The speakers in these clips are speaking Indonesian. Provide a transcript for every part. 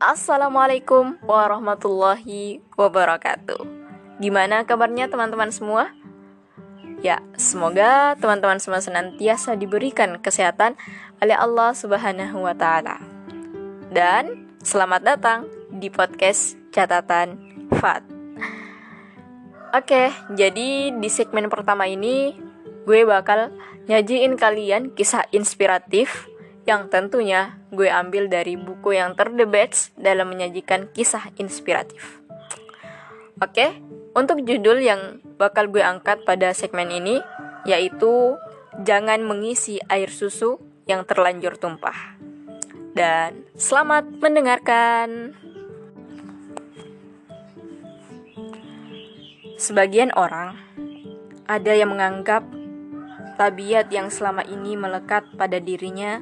Assalamualaikum warahmatullahi wabarakatuh. Gimana kabarnya teman-teman semua? Ya, semoga teman-teman semua senantiasa diberikan kesehatan oleh Allah Subhanahu wa taala. Dan selamat datang di podcast Catatan Fat. Oke, jadi di segmen pertama ini gue bakal nyajiin kalian kisah inspiratif yang tentunya gue ambil dari buku yang terdebats dalam menyajikan kisah inspiratif. Oke, untuk judul yang bakal gue angkat pada segmen ini yaitu jangan mengisi air susu yang terlanjur tumpah. Dan selamat mendengarkan. Sebagian orang ada yang menganggap tabiat yang selama ini melekat pada dirinya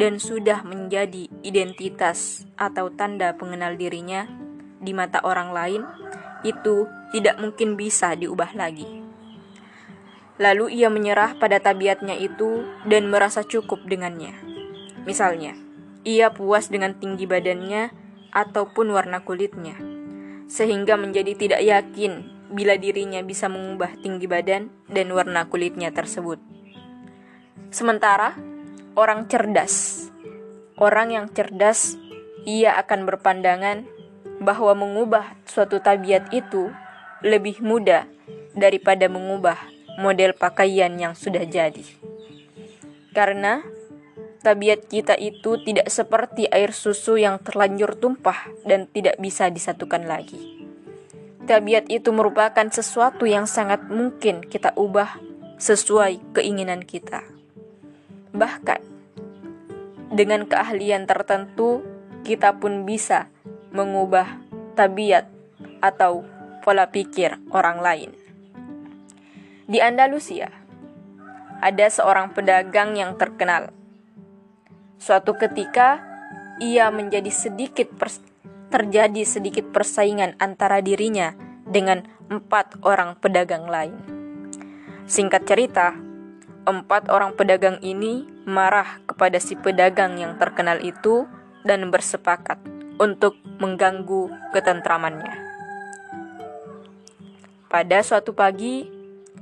dan sudah menjadi identitas atau tanda pengenal dirinya di mata orang lain itu tidak mungkin bisa diubah lagi. Lalu ia menyerah pada tabiatnya itu dan merasa cukup dengannya. Misalnya, ia puas dengan tinggi badannya ataupun warna kulitnya, sehingga menjadi tidak yakin bila dirinya bisa mengubah tinggi badan dan warna kulitnya tersebut. Sementara orang cerdas, orang yang cerdas, ia akan berpandangan bahwa mengubah suatu tabiat itu lebih mudah daripada mengubah model pakaian yang sudah jadi. Karena tabiat kita itu tidak seperti air susu yang terlanjur tumpah dan tidak bisa disatukan lagi. Tabiat itu merupakan sesuatu yang sangat mungkin kita ubah sesuai keinginan kita. Bahkan dengan keahlian tertentu, kita pun bisa mengubah tabiat atau pola pikir orang lain. Di Andalusia, ada seorang pedagang yang terkenal. Suatu ketika, ia menjadi sedikit terjadi sedikit persaingan antara dirinya dengan empat orang pedagang lain. Singkat cerita, empat orang pedagang ini marah kepada si pedagang yang terkenal itu dan bersepakat untuk mengganggu ketentramannya. Pada suatu pagi,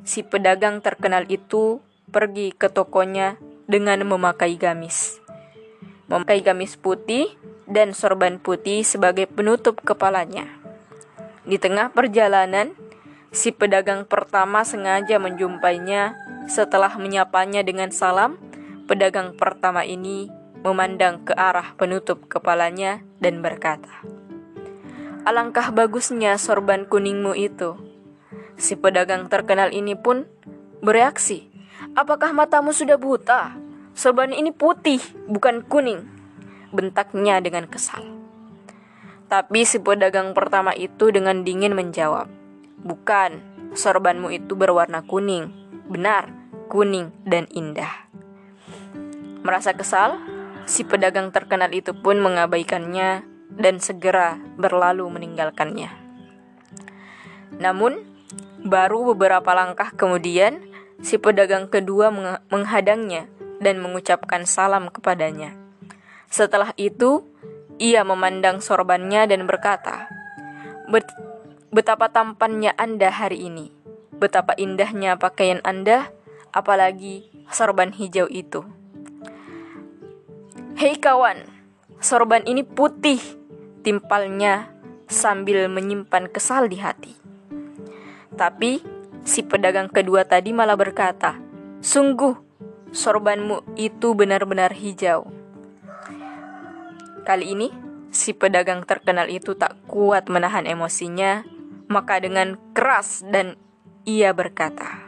si pedagang terkenal itu pergi ke tokonya dengan memakai gamis. Memakai gamis putih dan sorban putih sebagai penutup kepalanya. Di tengah perjalanan, si pedagang pertama sengaja menjumpainya setelah menyapanya dengan salam. Pedagang pertama ini memandang ke arah penutup kepalanya dan berkata, "Alangkah bagusnya sorban kuningmu itu." Si pedagang terkenal ini pun bereaksi, "Apakah matamu sudah buta? Sorban ini putih, bukan kuning." Bentaknya dengan kesal. Tapi si pedagang pertama itu dengan dingin menjawab, "Bukan, sorbanmu itu berwarna kuning. Benar, kuning dan indah." Merasa kesal, Si pedagang terkenal itu pun mengabaikannya dan segera berlalu meninggalkannya. Namun, baru beberapa langkah kemudian, si pedagang kedua menghadangnya dan mengucapkan salam kepadanya. Setelah itu, ia memandang sorbannya dan berkata, "Betapa tampannya Anda hari ini, betapa indahnya pakaian Anda, apalagi sorban hijau itu." Hei kawan, sorban ini putih, timpalnya sambil menyimpan kesal di hati. Tapi si pedagang kedua tadi malah berkata, Sungguh, sorbanmu itu benar-benar hijau. Kali ini, si pedagang terkenal itu tak kuat menahan emosinya, maka dengan keras dan ia berkata,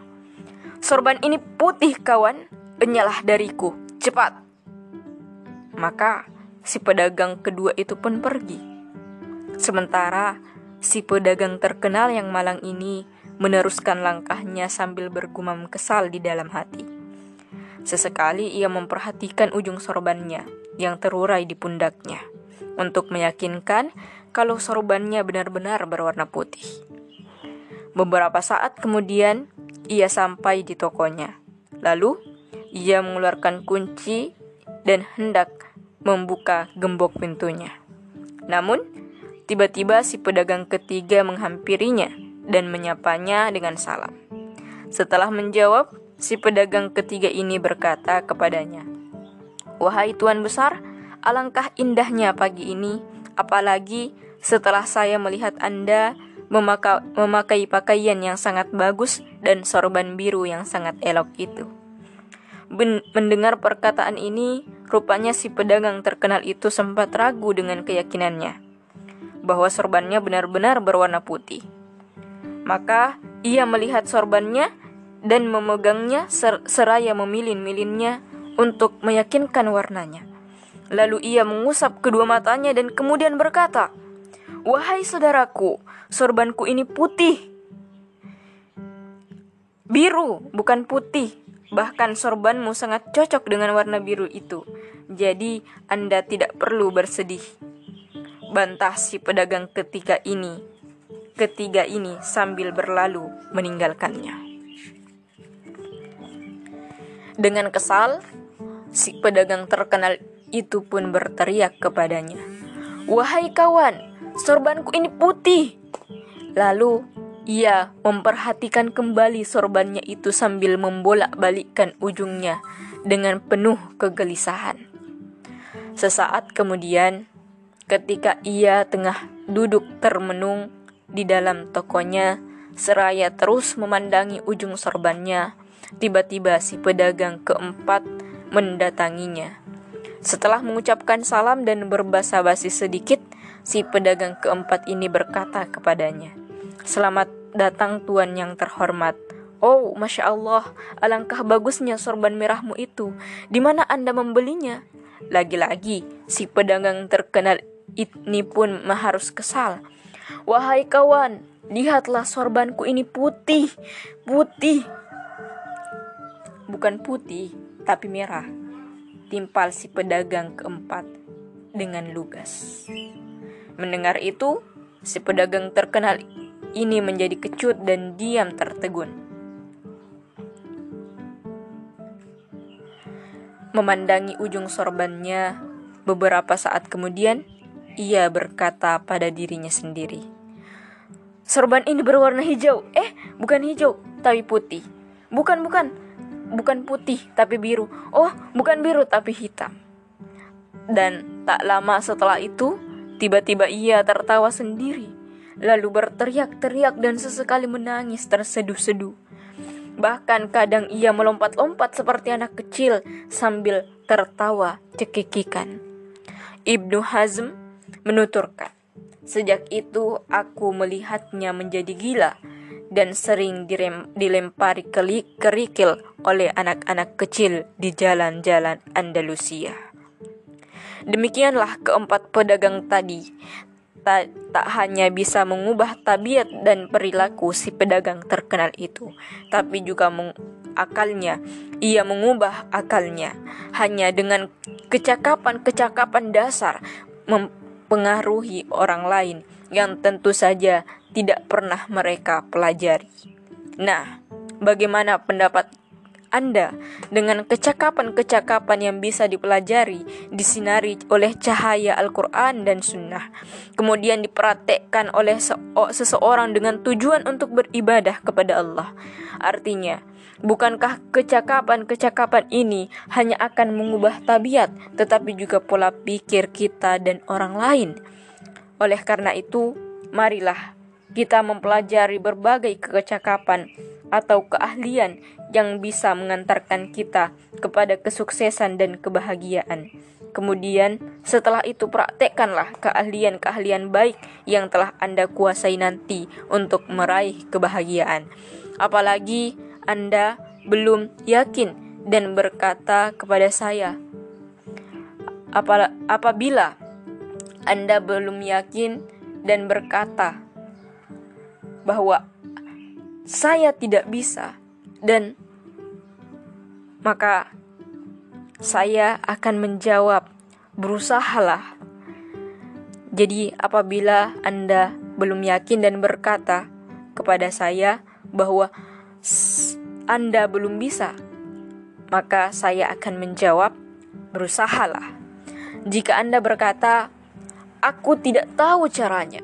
Sorban ini putih kawan, penyalah dariku, cepat. Maka si pedagang kedua itu pun pergi. Sementara si pedagang terkenal yang malang ini meneruskan langkahnya sambil bergumam kesal di dalam hati. Sesekali ia memperhatikan ujung sorbannya yang terurai di pundaknya untuk meyakinkan kalau sorbannya benar-benar berwarna putih. Beberapa saat kemudian, ia sampai di tokonya. Lalu, ia mengeluarkan kunci dan hendak membuka gembok pintunya. Namun, tiba-tiba si pedagang ketiga menghampirinya dan menyapanya dengan salam. Setelah menjawab, si pedagang ketiga ini berkata kepadanya, "Wahai tuan besar, alangkah indahnya pagi ini, apalagi setelah saya melihat Anda memaka memakai pakaian yang sangat bagus dan sorban biru yang sangat elok itu." Ben mendengar perkataan ini, rupanya si pedagang terkenal itu sempat ragu dengan keyakinannya bahwa sorbannya benar-benar berwarna putih. Maka ia melihat sorbannya dan memegangnya ser seraya memilin-milinnya untuk meyakinkan warnanya. Lalu ia mengusap kedua matanya dan kemudian berkata, "Wahai saudaraku, sorbanku ini putih. Biru, bukan putih. Bahkan sorbanmu sangat cocok dengan warna biru itu. Jadi, Anda tidak perlu bersedih." Bantah si pedagang ketiga ini. Ketiga ini sambil berlalu meninggalkannya. Dengan kesal, si pedagang terkenal itu pun berteriak kepadanya, "Wahai kawan, sorbanku ini putih!" Lalu ia memperhatikan kembali sorbannya itu sambil membolak-balikkan ujungnya dengan penuh kegelisahan. Sesaat kemudian, ketika ia tengah duduk termenung di dalam tokonya, seraya terus memandangi ujung sorbannya, Tiba-tiba si pedagang keempat mendatanginya. Setelah mengucapkan salam dan berbahasa basi sedikit, si pedagang keempat ini berkata kepadanya, Selamat datang tuan yang terhormat. Oh, Masya Allah, alangkah bagusnya sorban merahmu itu. Di mana Anda membelinya? Lagi-lagi, si pedagang terkenal ini pun harus kesal. Wahai kawan, lihatlah sorbanku ini putih, putih, bukan putih, tapi merah. Timpal si pedagang keempat dengan lugas. Mendengar itu, si pedagang terkenal ini menjadi kecut dan diam tertegun. Memandangi ujung sorbannya, beberapa saat kemudian ia berkata pada dirinya sendiri, "Sorban ini berwarna hijau. Eh, bukan hijau, tapi putih. Bukan, bukan, bukan putih tapi biru. Oh, bukan biru tapi hitam. Dan tak lama setelah itu, tiba-tiba ia tertawa sendiri, lalu berteriak-teriak dan sesekali menangis terseduh-seduh. Bahkan kadang ia melompat-lompat seperti anak kecil sambil tertawa cekikikan. Ibnu Hazm menuturkan, Sejak itu aku melihatnya menjadi gila dan sering direm, dilempari kerikil oleh anak-anak kecil di jalan-jalan Andalusia. Demikianlah keempat pedagang tadi tak, tak hanya bisa mengubah tabiat dan perilaku si pedagang terkenal itu, tapi juga akalnya. Ia mengubah akalnya hanya dengan kecakapan-kecakapan dasar mempengaruhi orang lain yang tentu saja tidak pernah mereka pelajari. Nah, bagaimana pendapat anda dengan kecakapan-kecakapan yang bisa dipelajari, disinari oleh cahaya Al-Quran dan Sunnah, kemudian dipraktekkan oleh seseorang dengan tujuan untuk beribadah kepada Allah. Artinya, bukankah kecakapan-kecakapan ini hanya akan mengubah tabiat, tetapi juga pola pikir kita dan orang lain? Oleh karena itu, marilah kita mempelajari berbagai kecakapan atau keahlian yang bisa mengantarkan kita kepada kesuksesan dan kebahagiaan. Kemudian, setelah itu praktekkanlah keahlian-keahlian baik yang telah Anda kuasai nanti untuk meraih kebahagiaan. Apalagi Anda belum yakin dan berkata kepada saya, apabila Anda belum yakin dan berkata bahwa saya tidak bisa dan maka saya akan menjawab berusahalah. Jadi apabila Anda belum yakin dan berkata kepada saya bahwa Anda belum bisa, maka saya akan menjawab berusahalah. Jika Anda berkata aku tidak tahu caranya.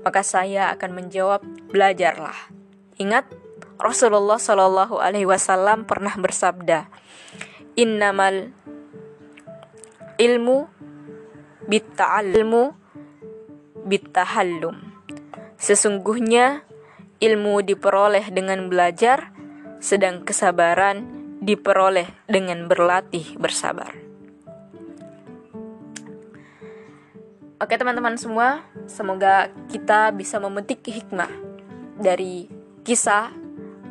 Maka saya akan menjawab, belajarlah. Ingat, Rasulullah Shallallahu Alaihi Wasallam pernah bersabda, Innamal ilmu bitta'almu bittahallum. Sesungguhnya ilmu diperoleh dengan belajar, sedang kesabaran diperoleh dengan berlatih bersabar. Oke teman-teman semua, semoga kita bisa memetik hikmah dari kisah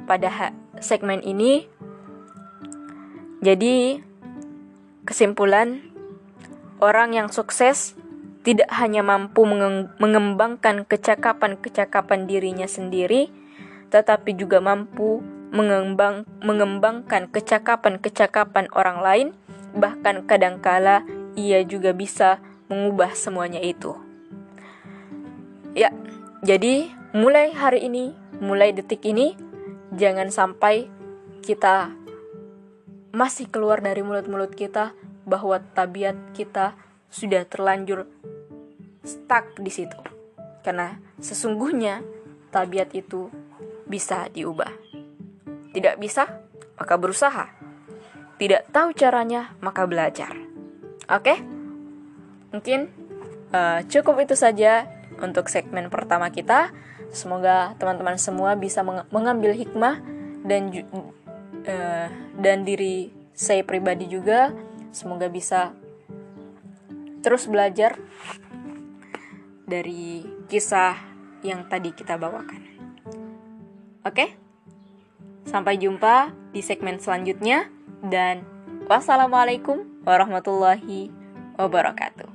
pada segmen ini. Jadi, kesimpulan orang yang sukses tidak hanya mampu mengembangkan kecakapan-kecakapan dirinya sendiri, tetapi juga mampu mengembang, mengembangkan kecakapan-kecakapan orang lain, bahkan kadangkala ia juga bisa mengubah semuanya itu. Ya, jadi mulai hari ini, mulai detik ini, jangan sampai kita masih keluar dari mulut-mulut kita bahwa tabiat kita sudah terlanjur stuck di situ. Karena sesungguhnya tabiat itu bisa diubah. Tidak bisa, maka berusaha. Tidak tahu caranya, maka belajar. Oke? Mungkin uh, cukup itu saja untuk segmen pertama kita. Semoga teman-teman semua bisa meng mengambil hikmah dan uh, dan diri saya pribadi juga semoga bisa terus belajar dari kisah yang tadi kita bawakan. Oke, sampai jumpa di segmen selanjutnya, dan wassalamualaikum warahmatullahi wabarakatuh.